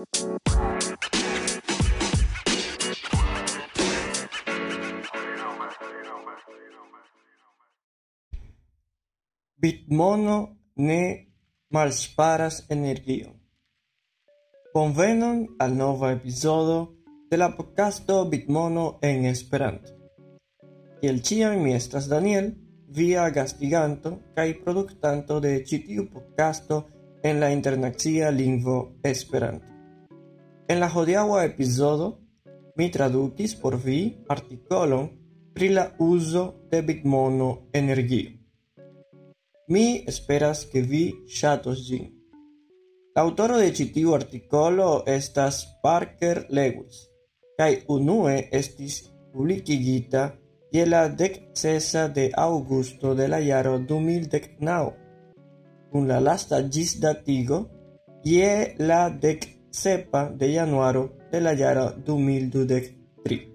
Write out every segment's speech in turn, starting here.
Bitmono ne malŝparas energion. Bonvenon al nova epizodo de la podcasto Bitmono en Esperanto. Kiel ĉiam mi estas Daniel, via gastiganto kaj produktanto de ĉi podcasto en la internacia lingvo Esperanto. En la hodiaŭa epizodo mi tradukis por vi artikolon pri la uzo de Bitmono energio. Mi esperas che vi shatos gin. L'autoro de citiu articolo estas Parker Lewis, kai unue estis publicigita je la dec cesa de augusto de la jaro 2019, kun la lasta gis datigo je la dec sepa de januaro de la jaro 2023.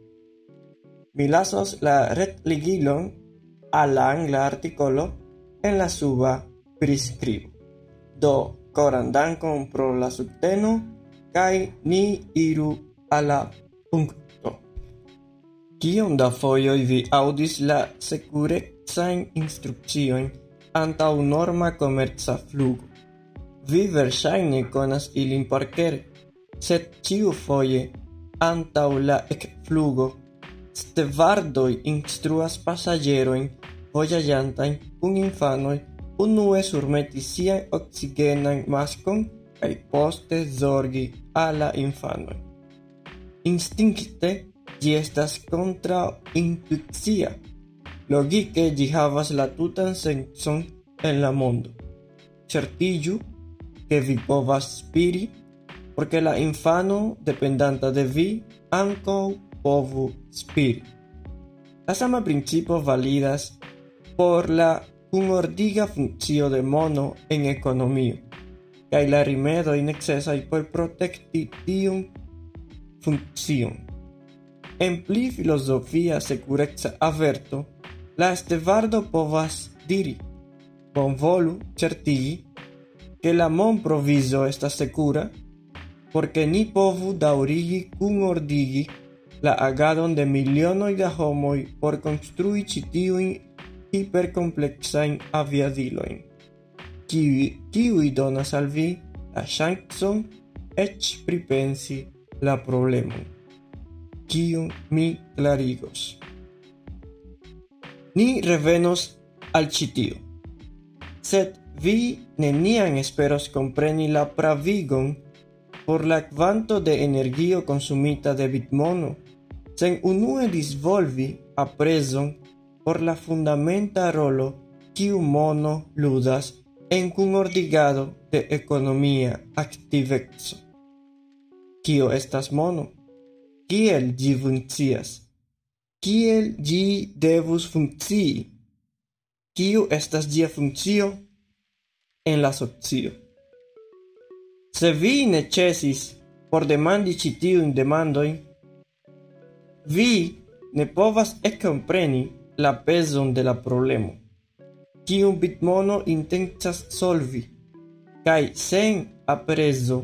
Mi lasos la retligilon al la angla articolo en la suba prescribo. Do, coran dankon pro la subteno, kai ni iru a la punto. Kion da foioi vi audis la securezain instruccioin antau norma comerza flugo? Vi versaine conas ilin parker, set ciu foie antaŭ la ekflugo stevardoi instruas passageroin vojaĝantajn kun infanoj unue surmeti sian oksigenan maskon kaj poste zorgi al la infanoj. Instinkte ĝi estas kontraŭintuicia. Logike ĝi havas la tutan sencon en la mondo. Certiĝu, ke vi povas spiri porque la infano dependanta de vi ankaŭ povu spiri. La sama principo validas por la cunordiga funcio de mono en economio, kaj la rimedoj necesaj por protekti tiun funkcion. En pli filosofia sekureca averto, la estevardo povas diri, bonvolu certigi, que la mon proviso estas secura, porque ni povu daurigi cun ordigi la agadon de milionoj da homoj por konstrui ĉi hipercomplexain aviadiloin, aviadilojn, kiuj, kiuj donas al vi la ŝancon eĉ pripensi la problemon, kiun mi klarigos. Ni revenos al ĉi tio, sed vi neniam esperos compreni la pravigon por la quanto de energio consumita de bitmono, sen unue disvolvi a preson por la fundamenta rolo kiu mono ludas en ordigado de economia activezo. Kio estas mono? Kiel gi funkcias? Kiel gi devus funkcii? Kiu estas ĝia funkcio en la socio? Se vi necesis por demandi ĉi tiujn demandojn, vi ne povas ekkompreni la peson de la problemo. Kiun bitmono intencas solvi, kai sen apreso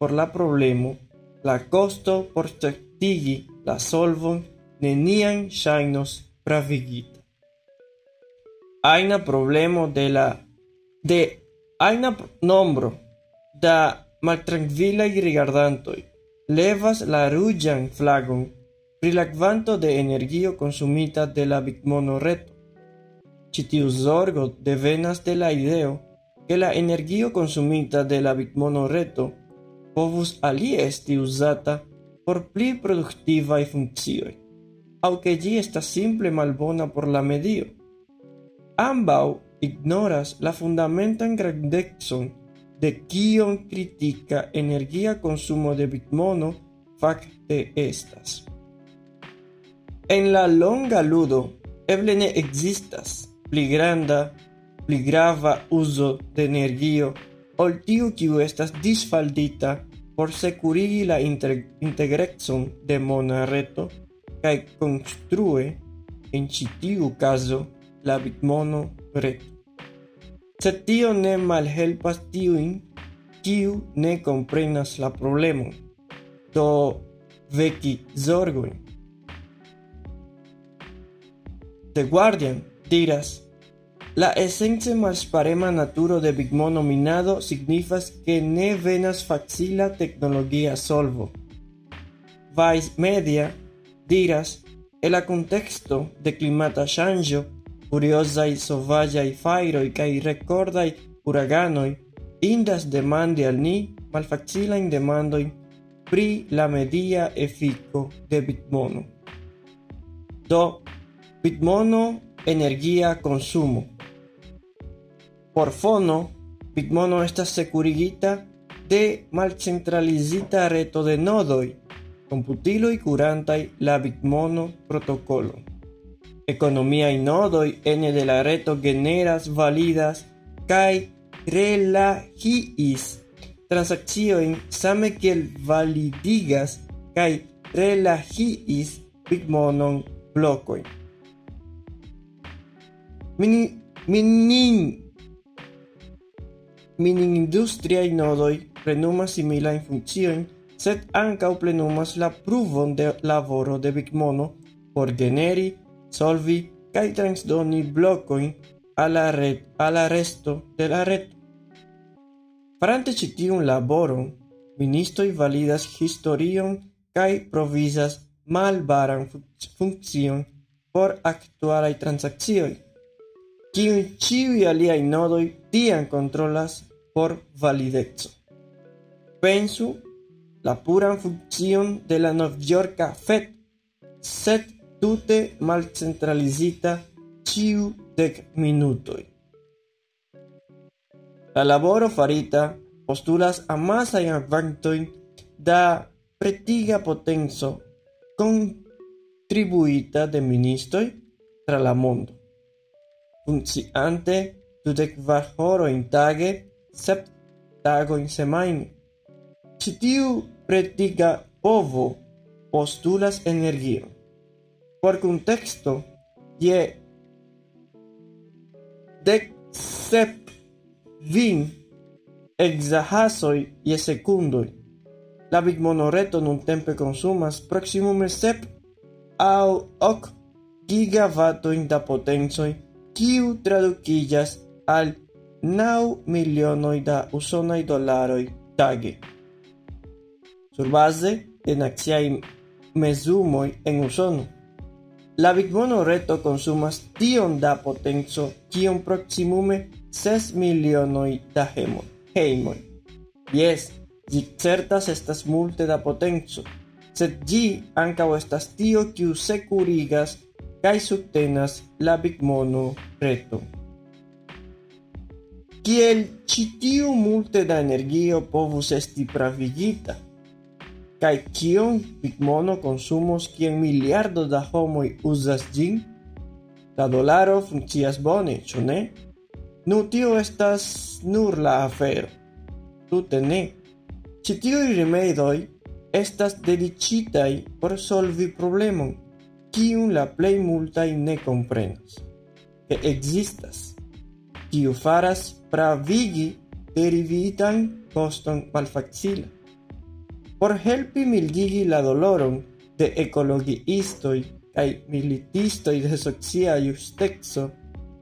por la problemo, la costo por certigi la solvon nenian shainos pravigita. Aina problemo de la de aina nombro da maltranquilai rigardantoi levas la rujan flagon pri de energio consumita de la bitmono reto. Ĉi tiu zorgo devenas de la ideo ke la energio consumita de la bitmono reto povus alie esti uzata por pli produktivaj funkcioj, aŭ ke ĝi estas simple malbona por la medio. Ambaŭ ignoras la fundamentan grandecon de kion kritika energia consumo de bitmono fakte estas. En la longa ludo eble ne existas pli granda, uso de energio ol tiu kiu estas disfaldita por securigi la integrexon de mona reto kaj en ĉi caso la bitmono reto. Se tio ne malhelpas tiujn kiu ne comprenas la problemon. Do veki zorgojn. The Guardian diras La esence malsparema naturo de bigmono minado signifas que ne venas facila tecnologia solvo. Vice Media diras en la contexto de climata ŝanĝo, furiozaj sovaĝaj fajroj kaj rekordaj uraganoj indas demandi al ni malfacilajn demandojn pri la media efiko de bitmono. Do, bitmono energia consumo. Por fono, bitmono estas securigita de malcentralizita reto de nodoi, y curantai la bitmono protocolo. Economía y nodoi ene de la reto generas validas kai relagiis transacción same el validigas kai relagiis bitmonon blokoi. Mini minin minin industria y nodoi plenuma simila función sed ankaŭ plenumas la pruvon de laboro de Bigmono por generi, solvi kaj transdoni blokojn al la red al la resto de la reto. Farante ĉi tiun laboron, ministroj validas historion kaj provizas malbaran funkcion por aktualaj transakcioj, kiujn ĉiuj aliaj nodoj tiam kontrolas por valideco. Pensu la pura función de la York Fed, set tute malcentralizita ciu dec minutoi. La laboro farita postulas amasain avantoin da pretiga potenzo contribuita de ministoi tra la mondo. Funciante dudec var horoin tage, sep tagoin semaine. Citiu pretiga povo postulas energion Por contexto, je dec sep vin exahasoi je secundoi. La big monoreto nun tempe consumas proximume sep au ok gigawattoin da potenzoi kiu traducillas al nau milionoi da usonai dolaroi tage sur base de naciai mesumoi en usono. La Bitmono reto consumas tiom da potenco kiom proksimume 6 milionoj da hemoj. Hejmoj. Jes, ĝi certas estas multe da potenco, sed ĝi ankaŭ estas tio kiu securigas kaj subtenas la Bitmono reto. Kiel ĉi tiu multe da energio povus esti pravigita? Kai kion pigmono consumos kien miliardo da homo uzas ĝin? La dolaro funkcias bone, ĉu ne? Nu tio estas nur la afero. Tute ne. Ĉi tiuj rimedoj estas dediĉitaj por solvi problemon, kiun la plej multaj ne komprenas, ke ekzistas, kiu faras pravigi derivitan koston malfacila por helpi mildigi la doloron de ekologiistoj kaj militistoj de socia justeco,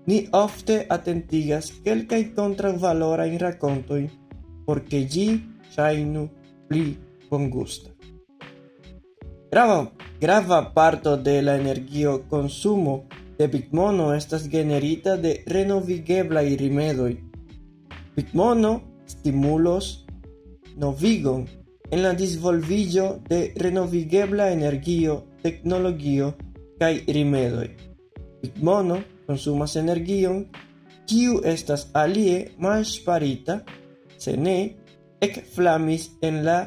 ni ofte atentigas kelkaj kontraŭvalorajn rakontojn por ke ĝi ŝajnu pli bongusta. Grava, grava parto de la energio consumo de Bitmono estas generita de renovigeblaj rimedoj. Bitmono stimulos novigon en la disvolvillo de renovigebla energio, tecnologio kaj rimedoj. Bitmono consumas energion kiu estas alie malŝparita, se ne ekflamis en la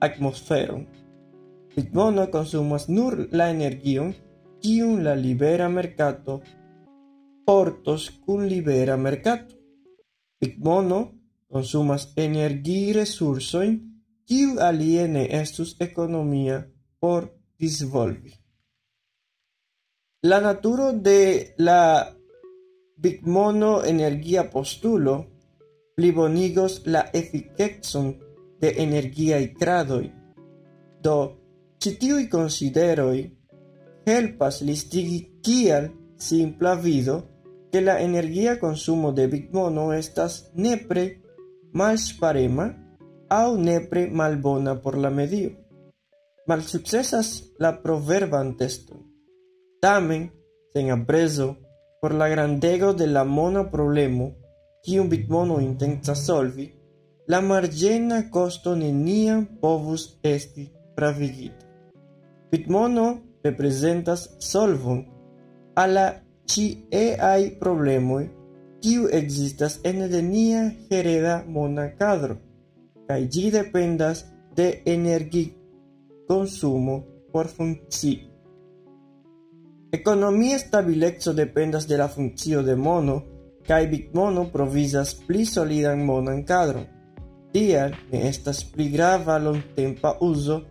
atmosferon. Bitmono consumas nur la energion kiun la libera mercato portos kun libera. Bitmono consumas energi resursojn kiu aliene estus economia por disvolvi. La naturo de la bigmono energia postulo plibonigos la efikecon de energiaj gradoj. Do, ĉi tiuj konsideroj helpas listigi kial simpla vido que la energia consumo de Bitmono estas nepre malsparema au nepre malbona por la medio. Malsuccesas la proverban teston. Tamen, sen apreso, por la grandego de la mona problemo, un bitmono intensa solvi, la margena costo neniam povus esti pravigita. Bitmono representas solvon a la ci ai problemoi kiu existas en de nia hereda mona cadro, gi dependas de energi consumo por funci. Economia stabilezzo dependas de la funcio de mono, kai bitmono provisas pli solidan monan cadron. Tial ne estas pli grava tempa uso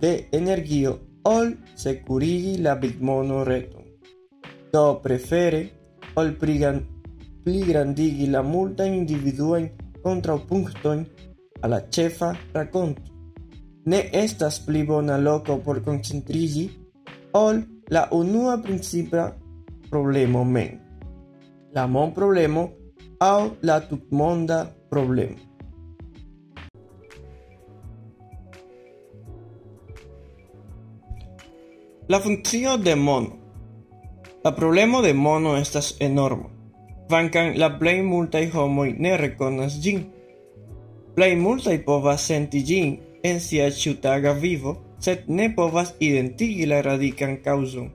de energio ol securigi la bitmono reton. Do prefere ol pli grandigi la multa individuen contrapunkton a la cefa raconto. Ne estas pli bona por concentrigi ol la unua principia problemo men la mon problemo au la tutmonda problemo. La funcio de mono. La problemo de mono estas enorma. Vancan la plei multai homoi ne reconas gin. Plei multai povas senti gin en sia ciutaga vivo, sed ne povas identigi la radican kaŭzon.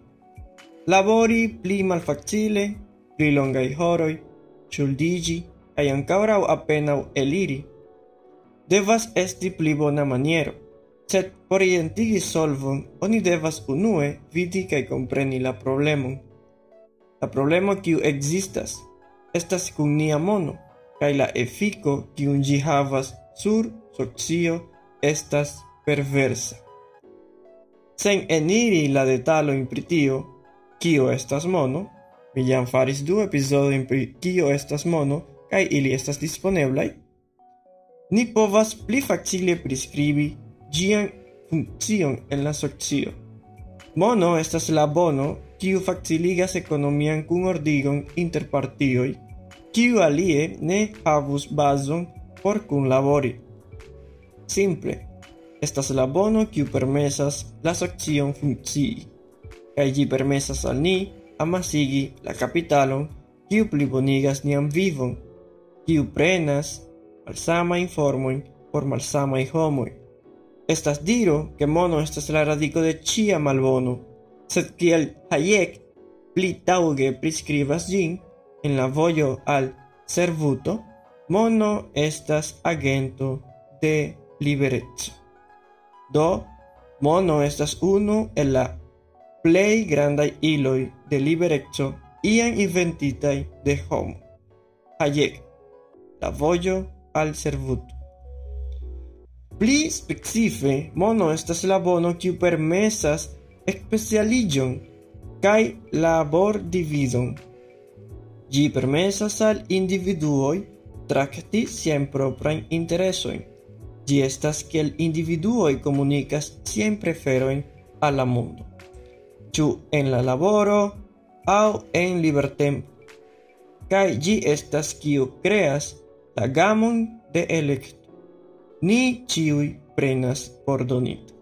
Labori pli malfacile, pli longai horoi, ciuldigi, kaj ancaurau apenau eliri. Devas esti pli bona maniero, sed por identigi solvon oni devas unue vidi cae compreni la problemon. La problemo kiu existas, estas kun nia mono, kaj la efiko kiun ĝi havas sur socio estas perversa. Sen eniri la detalojn pri tio, kio estas mono, mi jam faris du epizodojn pri kio estas mono kaj ili estas disponeblaj, ni povas pli facile priskribi ĝian funkcion en la socio. Mono estas la bono kiu faciligas ekonomian kunordigon inter partioj kiu alie ne havus bazon por kunlabori. Simple, estas la bono kiu permesas la socion funkcii, kaj ĝi permesas al ni amasigi la kapitalon kiu plibonigas nian vivon, kiu prenas malsama informojn por malsamaj homoj. Estas diro ke mono estas la radiko de ĉia malbono, sed kiel Hayek pli taŭge priskribas ĝin, en la vojo al servuto, mono estas agento de libereco. Do, mono estas unu el la plei grandai iloi de libereccio ian inventitai de homo. Hayek, la voyo al servut. Pli specife, mono estas la bono kiu permesas especialigion kai labor Gi permesas al individuoi trakti sien proprain interesoin. Gi estas kiel individuoi comunicas sien preferoin a la mundo ĉu en la laboro aŭ en libertempo. Kaj ĝi estas kiu kreas la gamon de elekto. Ni ĉiuj prenas por donito.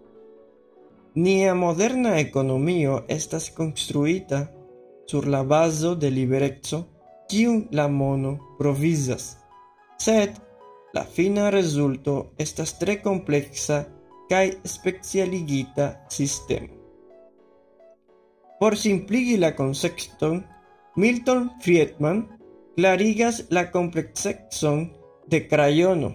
Nia moderna ekonomio estas konstruita sur la bazo de libereco kiun la mono provizas. Sed la fina rezulto estas tre kompleksa kaj specialigita sistemo. Por simpligi la concepton, Milton Friedman clarigas la complexexon de crayono.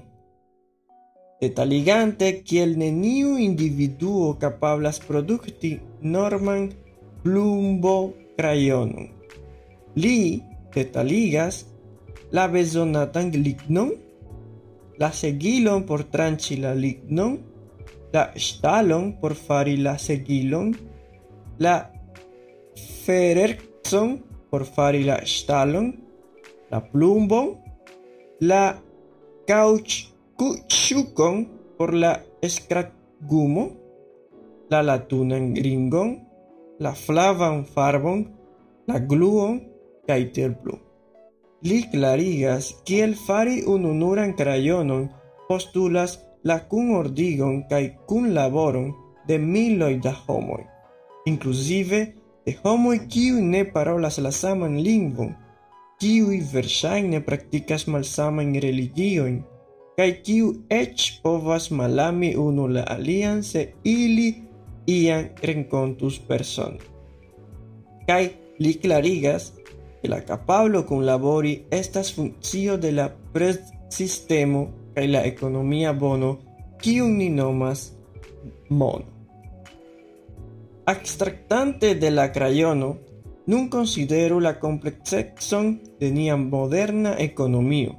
Detaligante kiel neniu individuo capablas producti norman plumbo crayonon. Li la besonatan lignon, la segilon por tranchi la lignon, la stalon por fari la segilon, la Fererson por fari la stalon, la plumbon, la caoutchoucon por la scratgumo, la latunan gringon, la flavan farbon, la gluon kaj tiel plu. Li clarigas kiel fari ununuran crayonon postulas la kunordigon kaj kunlaboron de miloj da homoj, inclusive de homoj kiuj ne parolas la saman lingvon, kiuj verŝajne praktikas malsamajn religiojn, kaj kiu eĉ povas malami unu la alian se ili iam renkontus persone. Kaj li klarigas, la capablo kunlabori estas funkcio de la prezsistemo kaj la ekonomia bono kiun ni nomas mono. Abstractante de la crayono, nun considero la complexexon de nia moderna economio.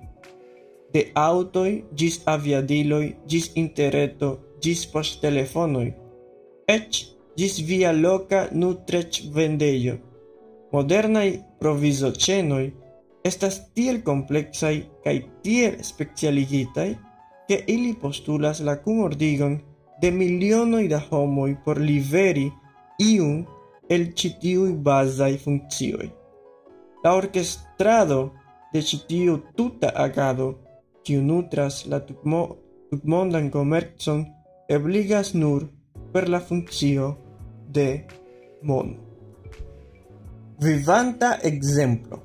De autoi, gis aviadiloi, gis interreto, gis post telefonoi, ec gis via loca nutrech vendeio. Modernai provizoĉenoj estas tiel kompleksaj kaj tiel specialigitai ke ili postulas la kunordigon de milionoj da homoj por liveri iun el ĉi tiuj bazaj funkcioj. La orkestrado de ĉi tuta agado, kiu nutras la tutmo, tutmondan komercon, ebligas nur per la funkcio de mono. Vivanta exemplo.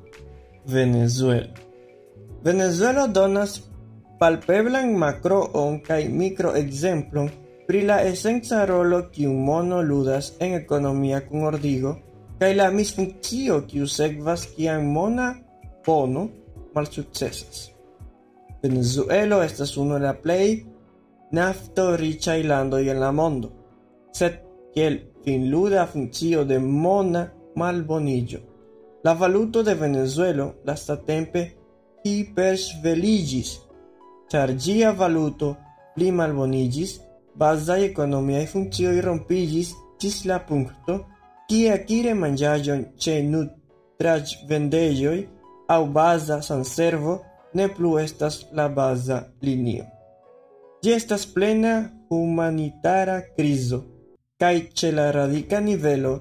Venezuela. Venezuela donas palpeblan macro on kai micro exemplo pri la esenca rolo kiun mono ludas en economia kun ordigo kaj la misfunkcio kiu sekvas kiam mona bono malsukcesas. Venezuelo estas unu el la plej nafto-riĉaj landoj en la mondo, sed kiel finluda funkcio de mona malboniĝo. La valuto de Venezuelo lastatempe hipersveliĝis, ĉar ĝia valuto pli malboniĝis, bazaj ekonomiaj funkcioj rompiĝis ĝis la punkto, kie akire manĝaĵon ĉe nutraĵvendejoj aŭ baza sanservo ne plu estas la baza linio. Ĝi estas plena humanitara krizo, kaj ĉe la radika nivelo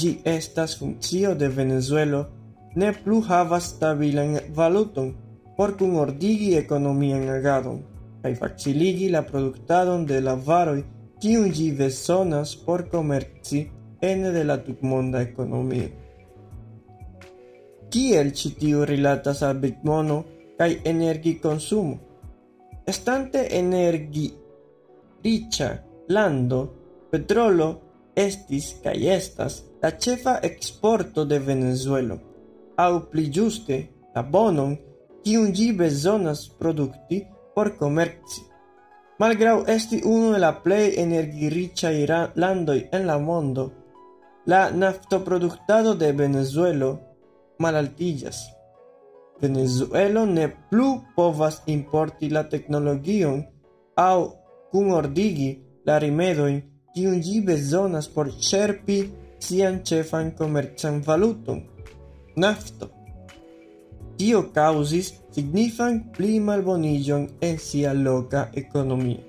gi estas funcio de Venezuelo, ne plu havas stabilan valuton por kunordigi ekonomian agadon kaj faciligi la produktadon de la varoj kiun ĝi bezonas por komerci ene de la tutmonda ekonomio. Kiel ĉi tiu rilatas al bitmono kaj energikonsumo? Estante energi riĉa lando, petrolo estis kaj estas la ĉefa eksporto de Venezuelo, aŭ pli ĝuste la bonon kiun ĝi bezonas produkti por comerci. Malgrau esti uno de la plei energirichai landoi en la mondo, la naftoproductado de Venezuelo malaltillas. Venezuelo ne plu povas importi la tecnologion au cum ordigi la rimedoin kiun ĝi bezonas por ĉerpi sian ĉefan komercan valuton, nafto. Tio kaŭzis signifan pli malboniĝon en sia loka ekonomio,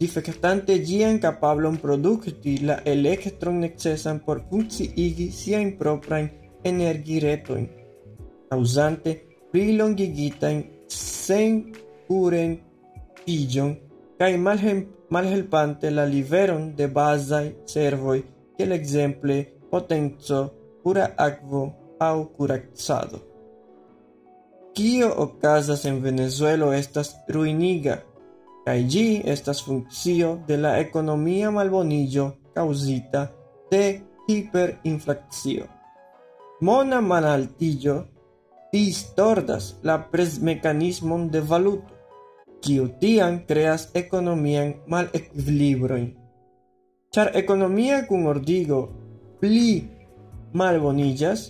difektante ĝian kapablon produkti la elektron necesan por funkciigi siajn proprajn energiretojn, kaŭzante prilongigitajn sen kuren iĝon cae malhelpante la liveron de basai servoi che l'exemple potenzo, pura aquo au curazzado. Kio okazas en Venezuelo estas ruiniga, kaj ĝi estas funkcio de la ekonomia malboniĝo kaŭzita de hiperinflacio. Mona malaltiĝo distordas la prezmekanismon de valuto, kiu tiam kreas ekonomian malekvilibrojn. Ĉar ekonomia kunordigo pli malboniĝas,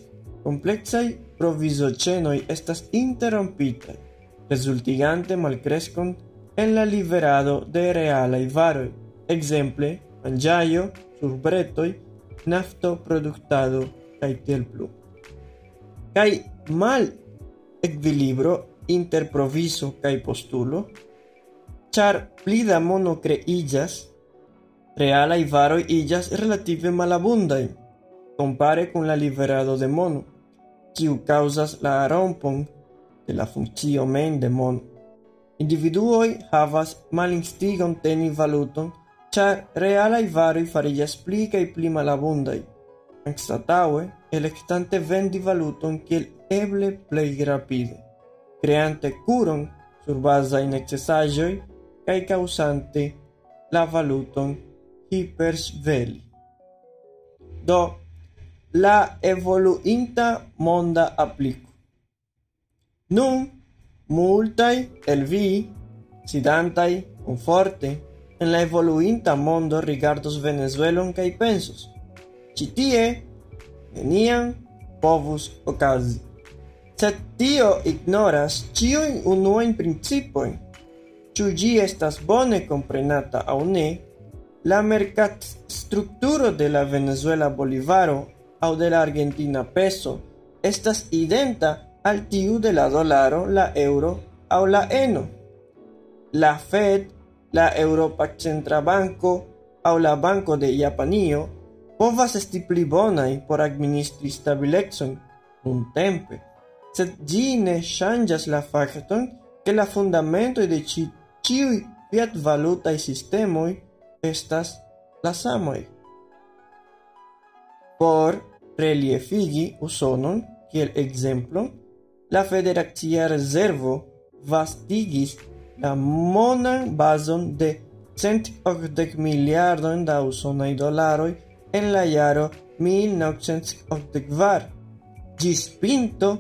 kompleksaj provisocenoi estas interrompite, resultigante malcrescon en la liberado de realai varoi, exemple, mangiaio, surbretoi, nafto productado, cae tiel plu. Cai mal equilibro inter proviso kaj postulo, ĉar pli da mono kreiĝas, realaj varoj iĝas relative malabundaj, compare con la liberado de mono, kiu causas la rompon de la funcio men de mono. Individuoi havas malinstigon teni valuton, char realai varoi farillas pli cae pli malabundai. Anstataue, electante vendi valuton kiel eble plei rapide, creante curon sur basa in necessajoi cae causante la valuton hipersveli. Do, la evoluinta monda aplico. Nun, multai el vi, sidantai, conforte, en la evoluinta mondo rigardos Venezuelon kai pensos. Citie, neniam povus ocasi. Sed tio ignoras uno in principio. Ciu gi estas bone comprenata au ne, la mercat structuro de la Venezuela Bolivaro au de la Argentina peso estas identa al tiu de la dolaro, la euro au la eno. La Fed, la Europa Centra Banco au la Banco de Japanio povas esti pli bonai por administri stabilexon un tempe, sed ĝi ne ŝanĝas la fakton, ke la fundamentoj de ĉi ĉiuj fiat-valutaj sistemoj estas la samoj. Por reliefigi Usonon kiel ekzemplon, la Federacia Rezervo vastigis la monan bazon de 180 miliardojn da usonaj dolaroj en la jaro 1984 ĝis pinto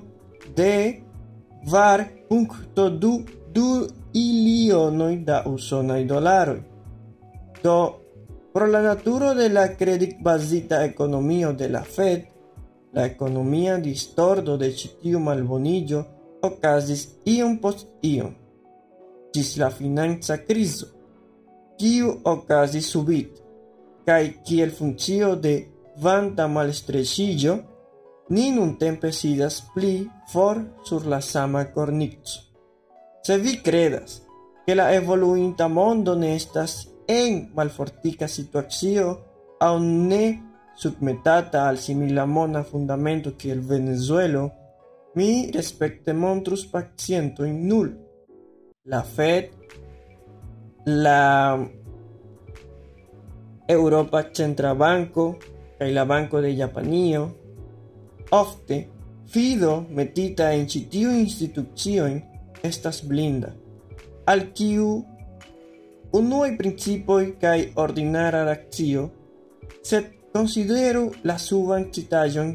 de var puncto du du ilionoi da dolaroi. Do Pro la naturo de la credit basita economio de la Fed, la economia distordo de citiu malbonillo ocasis iom post iom, gis la finanza criso, kiu ocasis subit, cae kiel funcio de vanta malstresillo, ni nun tempe sidas pli for sur la sama cornizzo. Se vi credas che la evoluinta mondo ne estas en malfortica situacio aun ne submetata al simila mona fundamento que el Venezuelo, mi respecte montrus paciento in null. La Fed, la Europa Centra Banco, y la Banco de Japanio, ofte fido metita en citiu institución estas blinda, al kiu unuaj principoj kaj ordinara reakcio, sed konsideru la suban citaĵon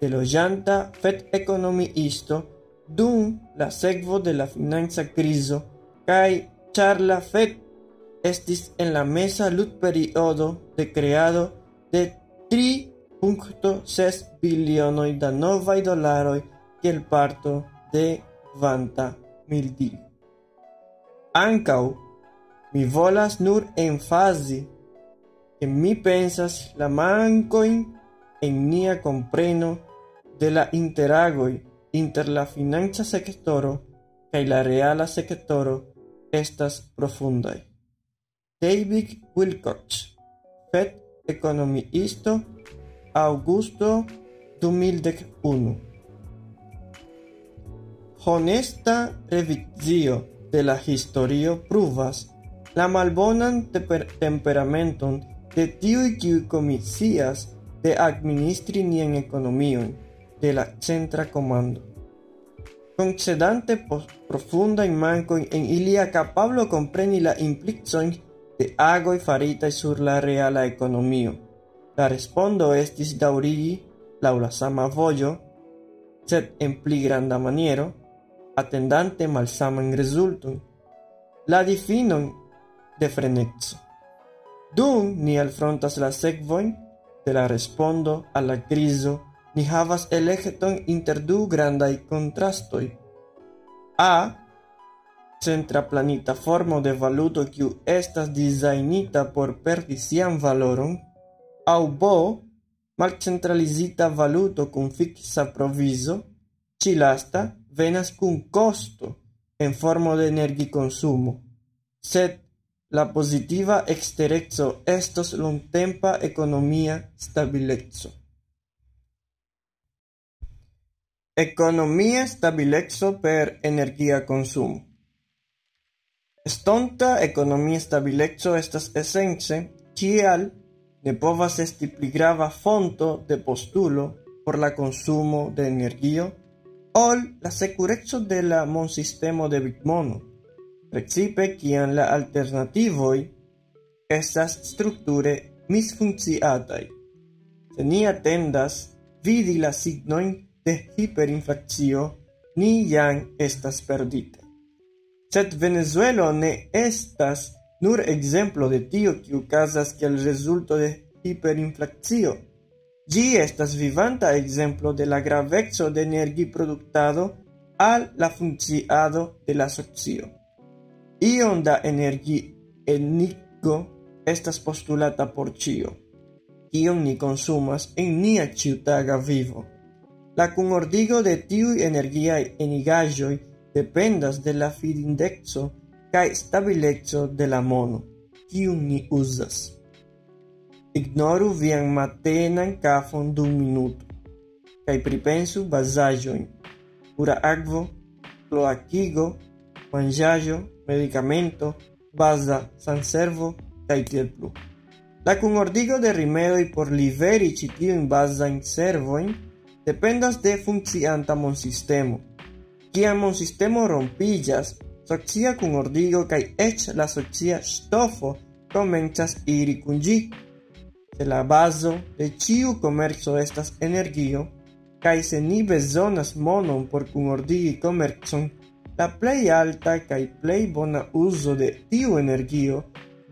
de loĝanta fed-ekonomiisto dum la sekvo de la financa krizo kaj ĉar la Fed estis en la mesa ludperiodo de creado de 3.6 bilionoj da novaj dolaroj kiel parto de vanta mildio. Ankaŭ mi volas nur enfasi que mi pensas la mancoin en nia compreno de la interagoi inter la finanza sectoro kaj la reala sectoro estas profundai. David Wilcox, Fed economiisto, Augusto 2001. Honesta revizio de la historio pruvas la malbonan temperamenton de tiui kiu komisias de administri nian ekonomion de la centra comando. Concedante profunda mankojn en ilia kapablo kompreni la implicojn de agoj faritaj sur la reala ekonomio. La respondo estis daŭrigi laŭ la sama vojo, sed en pli granda maniero, atendante malsaman rezulton. La difinon de frenezzo. Dum ni alfrontas la sekvojn de la respondo al la ni havas elekton inter du grandaj kontrastoj. A centra planita formo de valuto kiu estas dizajnita por perdi sian valoron, aŭ b. malcentralizita valuto kun fiksa provizo, ĉi-lasta venas kun kosto en formo de energikonsumo, sed la positiva ekstereco estos longtempa economia stabilezzo. Economia stabilezzo per energia consumo. Estonta economia stabilezzo estas esence kial ne povas esti pli grava fonto de postulo por la consumo de energio ol la securezzo de la monsistemo de Bitmono, precipe kiam la alternativoi estas strukture misfunkciataj. Se ni atendas vidi la signojn de hiperinflacio, ni jam estas perdita. Sed Venezuelo ne estas nur exemplo de tio kiu casas kiel resulto de hiperinflacio, Gi estas vivanta exemplo de la graveco de energi productado al la funkciado de la socio. Ion da energi enigo estas postulata por cio, kion ni consumas en nia ciutaga vivo. La cunordigo de tiui energiae enigajoi dependas de la fidindexo stabilexo de la mono, kiun ni usas. Ignoru vian matenan kafon dum minuto, kaj pripensu bazaĵojn: pura akvo, kloakigo, manĝaĵo, medikamento, baza sanservo kaj tiel plu. La kunordigo de rimedoj por liveri ĉi tiujn bazajn servojn dependas de funkcianta monsistemo. Kiam monsistemo rompiĝas, socia kunordigo kaj eĉ la socia ŝtofo komencas iri kun ĝi se la bazo de ciu comerzo estas energio, cae se ni bezonas monon por cunordigi comerzon, la plei alta cae plei bona uso de tiu energio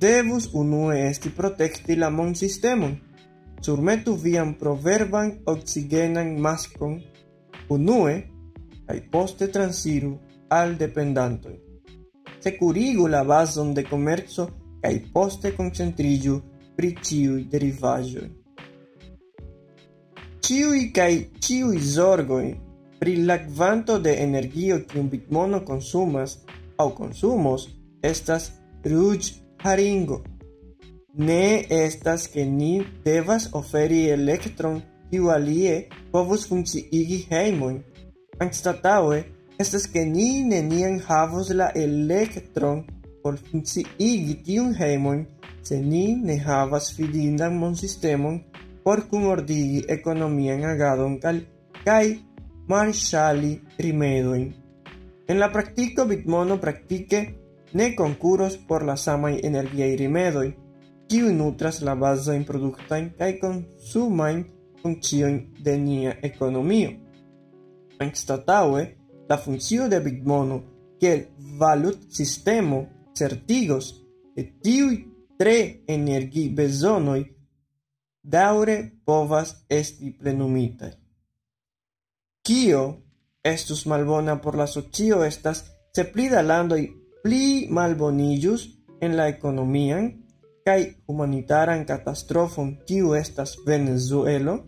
devus unue esti protecti la mon sistemon. Surmetu vian proverban oxigenan mascon unue cae poste transiru al dependantoi. securigu la bazon de komerco kaj poste koncentriĝu pri ĉiuj derivaĵoj. Ĉiuj kaj ĉiuj zorgoj pri la kvanto de energio kiun bitmono konsumas aŭ konsumos estas ruĝ haringo. Ne estas ke ni devas oferi elektron kiu alie povus funkciigi hejmojn. Anstataŭe estas ke ni neniam havos la elektron por funkciigi tiun heimoin se ni ne havas fidindan monsistemon por cunordigi economian agadon cal kai marshali rimedoin. En la practico Bitmono practique ne concurros por la samai energiai rimedoi, kiu nutras la basain productain kai consumain funcción de nia economio. Anstataue, la funcio de Bitmono kiel valutsistemo certigos, ke tiuj tre energibezonoj daure povas esti plenumitaj. Kio estus malbona por la socio estas se pli da landoi pli malboniĝus en la economian kai humanitaran catastrofon kiu estas Venezuelo,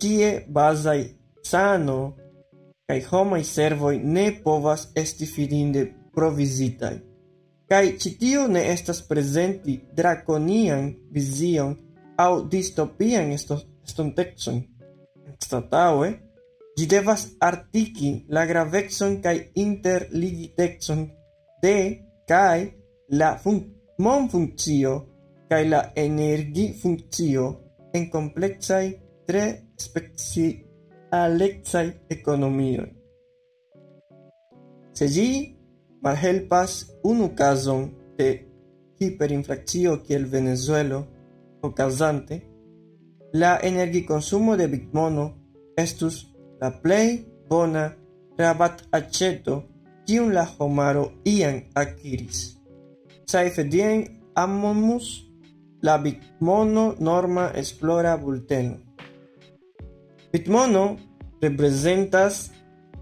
kie bazai sano kai homaj servoj ne povas esti fidinde provizitaj. Kaj ĉi tio ne estas presenti draconian vision aŭ distopian estontecon. Anstataŭe, ĝi devas artiki la gravexon kai interligitexon de kai la fun mon funcio kai la energifunkcio en kompleksaj tre speci alexai economioi. Se gi malhelpas unu cason de hiperinflacio kiel Venezuelo ocasante, la energiconsumo de Bitmono estus la plei bona rabat aceto kiun la homaro ian akiris. Saife dien amomus la Bitmono norma esplora bulteno. Bitmono representas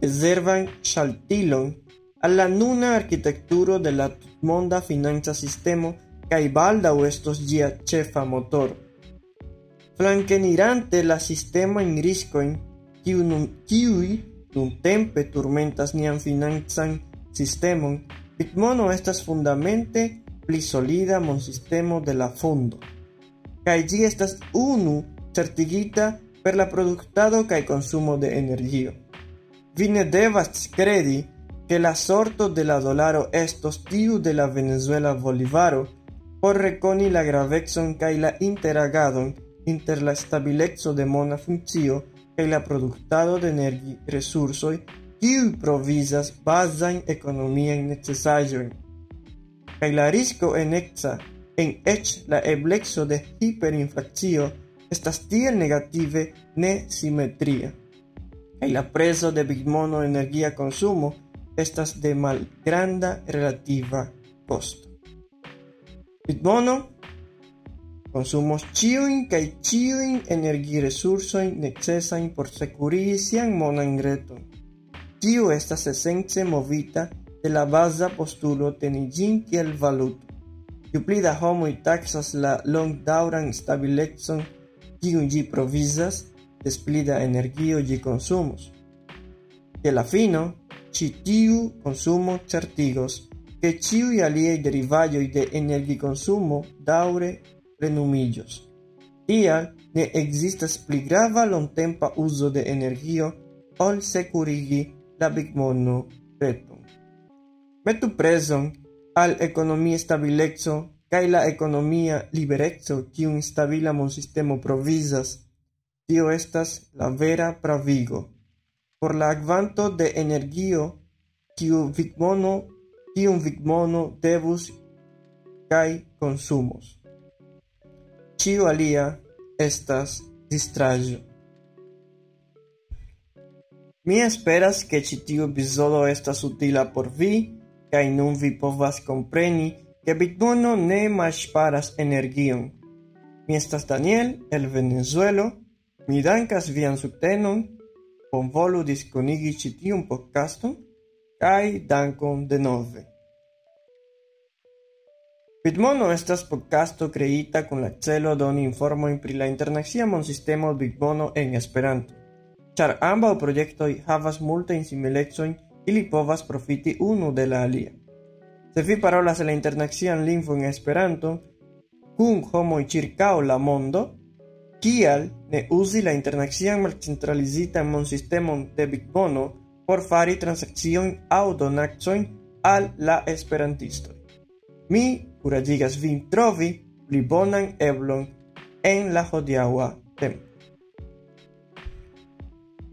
reservan shaltilon alla nuna architecturo de la monda finanza sistemo kai balda o estos gia chefa motor. Flankenirante la sistema in riscoin kiu nun kiui nun tempe turmentas nian finanzan sistemon, Bitmono estas fundamente pli solida sistema de la fondo. Kaj estas unu certigita per la produktado kaj consumo de energio. Vi ne devas credi que la sorto de la dolaro estos tiu de la Venezuela bolivaro por reconi la gravexon kaj la interagadon inter la stabileco de mona funkcio kaj la produktado de energi resursoj kiuj provizas bazajn ekonomiajn necesaĵojn kaj la risko enexa en eĉ la eblexo de hiperinflacio tiel negative ne simetria. Kaj la prezo de bitmono energia consumo estas de malgranda relativa costo. Bitmono consumos ĉiujn kaj ĉiujn energiresursojn necesajn por sekurigi sian monan reton. Tio estas esence movita de la basa postulo teni ĝin kiel valuto. Ju pli da homoj taksas la longdaŭran stabilecon kiun ĝi provizas, des pli da energio ĝi konsumos. Je la fino, ĉi tiu konsumo certigos ke ĉiuj aliaj derivaĵoj de energikonsumo daŭre plenumiĝos. Tial ne ekzistas pli grava longtempa uzo de energio ol sekurigi la bigmono reton. Metu preson al economia stabilexo kaj la ekonomia libereco kiun stabila mondsistemo provisas tio estas la vera pravigo. Por la akvanto de energio, kiu vigmono, kiun vigmono devus kaj consumos Ĉio alia estas distraĵo. Mi esperas ke ĉi tiu epizodo estas utila por vi kaj nun vi povas kompreni Gabitono ne malŝparas energion. Mi estas Daniel el Venezuelo. Mi dankas vian subtenon. Bonvolu diskonigi ĉi tiun podcaston kaj dankon denove. Bitmono estas podcasto kreita kun la celo doni informojn pri la internacia sistemo Bitmono en Esperanto. Ĉar ambaŭ projektoj havas multajn similecojn, ili povas profiti unu de la alia. Se vi parolas la internacian lingvo en Esperanto, kun homoj ĉirkaŭ la mondo, kial ne uzi la internacian malcentralizitan monsistemon de Bitbono por fari transakciojn aŭ donacojn al la esperantistoj. Mi kuraĝigas vin trovi pli bonan eblon en la hodiaŭa tempo.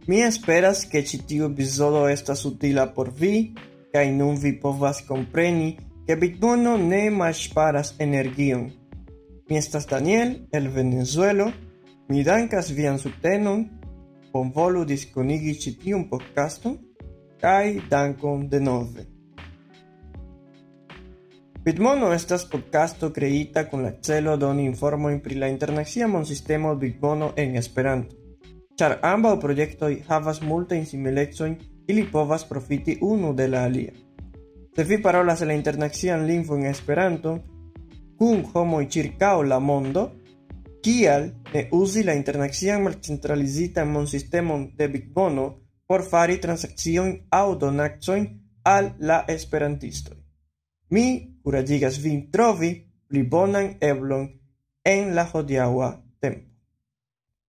Mi esperas ke ĉi tiu epizodo estas utila por vi kaj nun vi povas kompreni, ke bitmono ne malŝparas energion. Mi estas Daniel el Venezuelo, mi dankas vian subtenon, bonvolu diskonigi ĉi tiun podcaston, kaj dankon denove. Bitmono estas podcasto kreita kun la celo doni informojn pri la internacia sistemo Bitmono en Esperanto, ĉar ambaŭ projektoj havas multajn similecojn ili povas profiti unu de la alia. Se vi parolas la internacian lingvo en Esperanto, kun homoj ĉirkaŭ la mondo, kial ne uzi la internacian malcentralizitan monsistemon de Bitbono por fari transakciojn aŭ donacojn al la esperantistoj. Mi kuraĝigas vin trovi pli bonan eblon en la hodiaŭa tempo.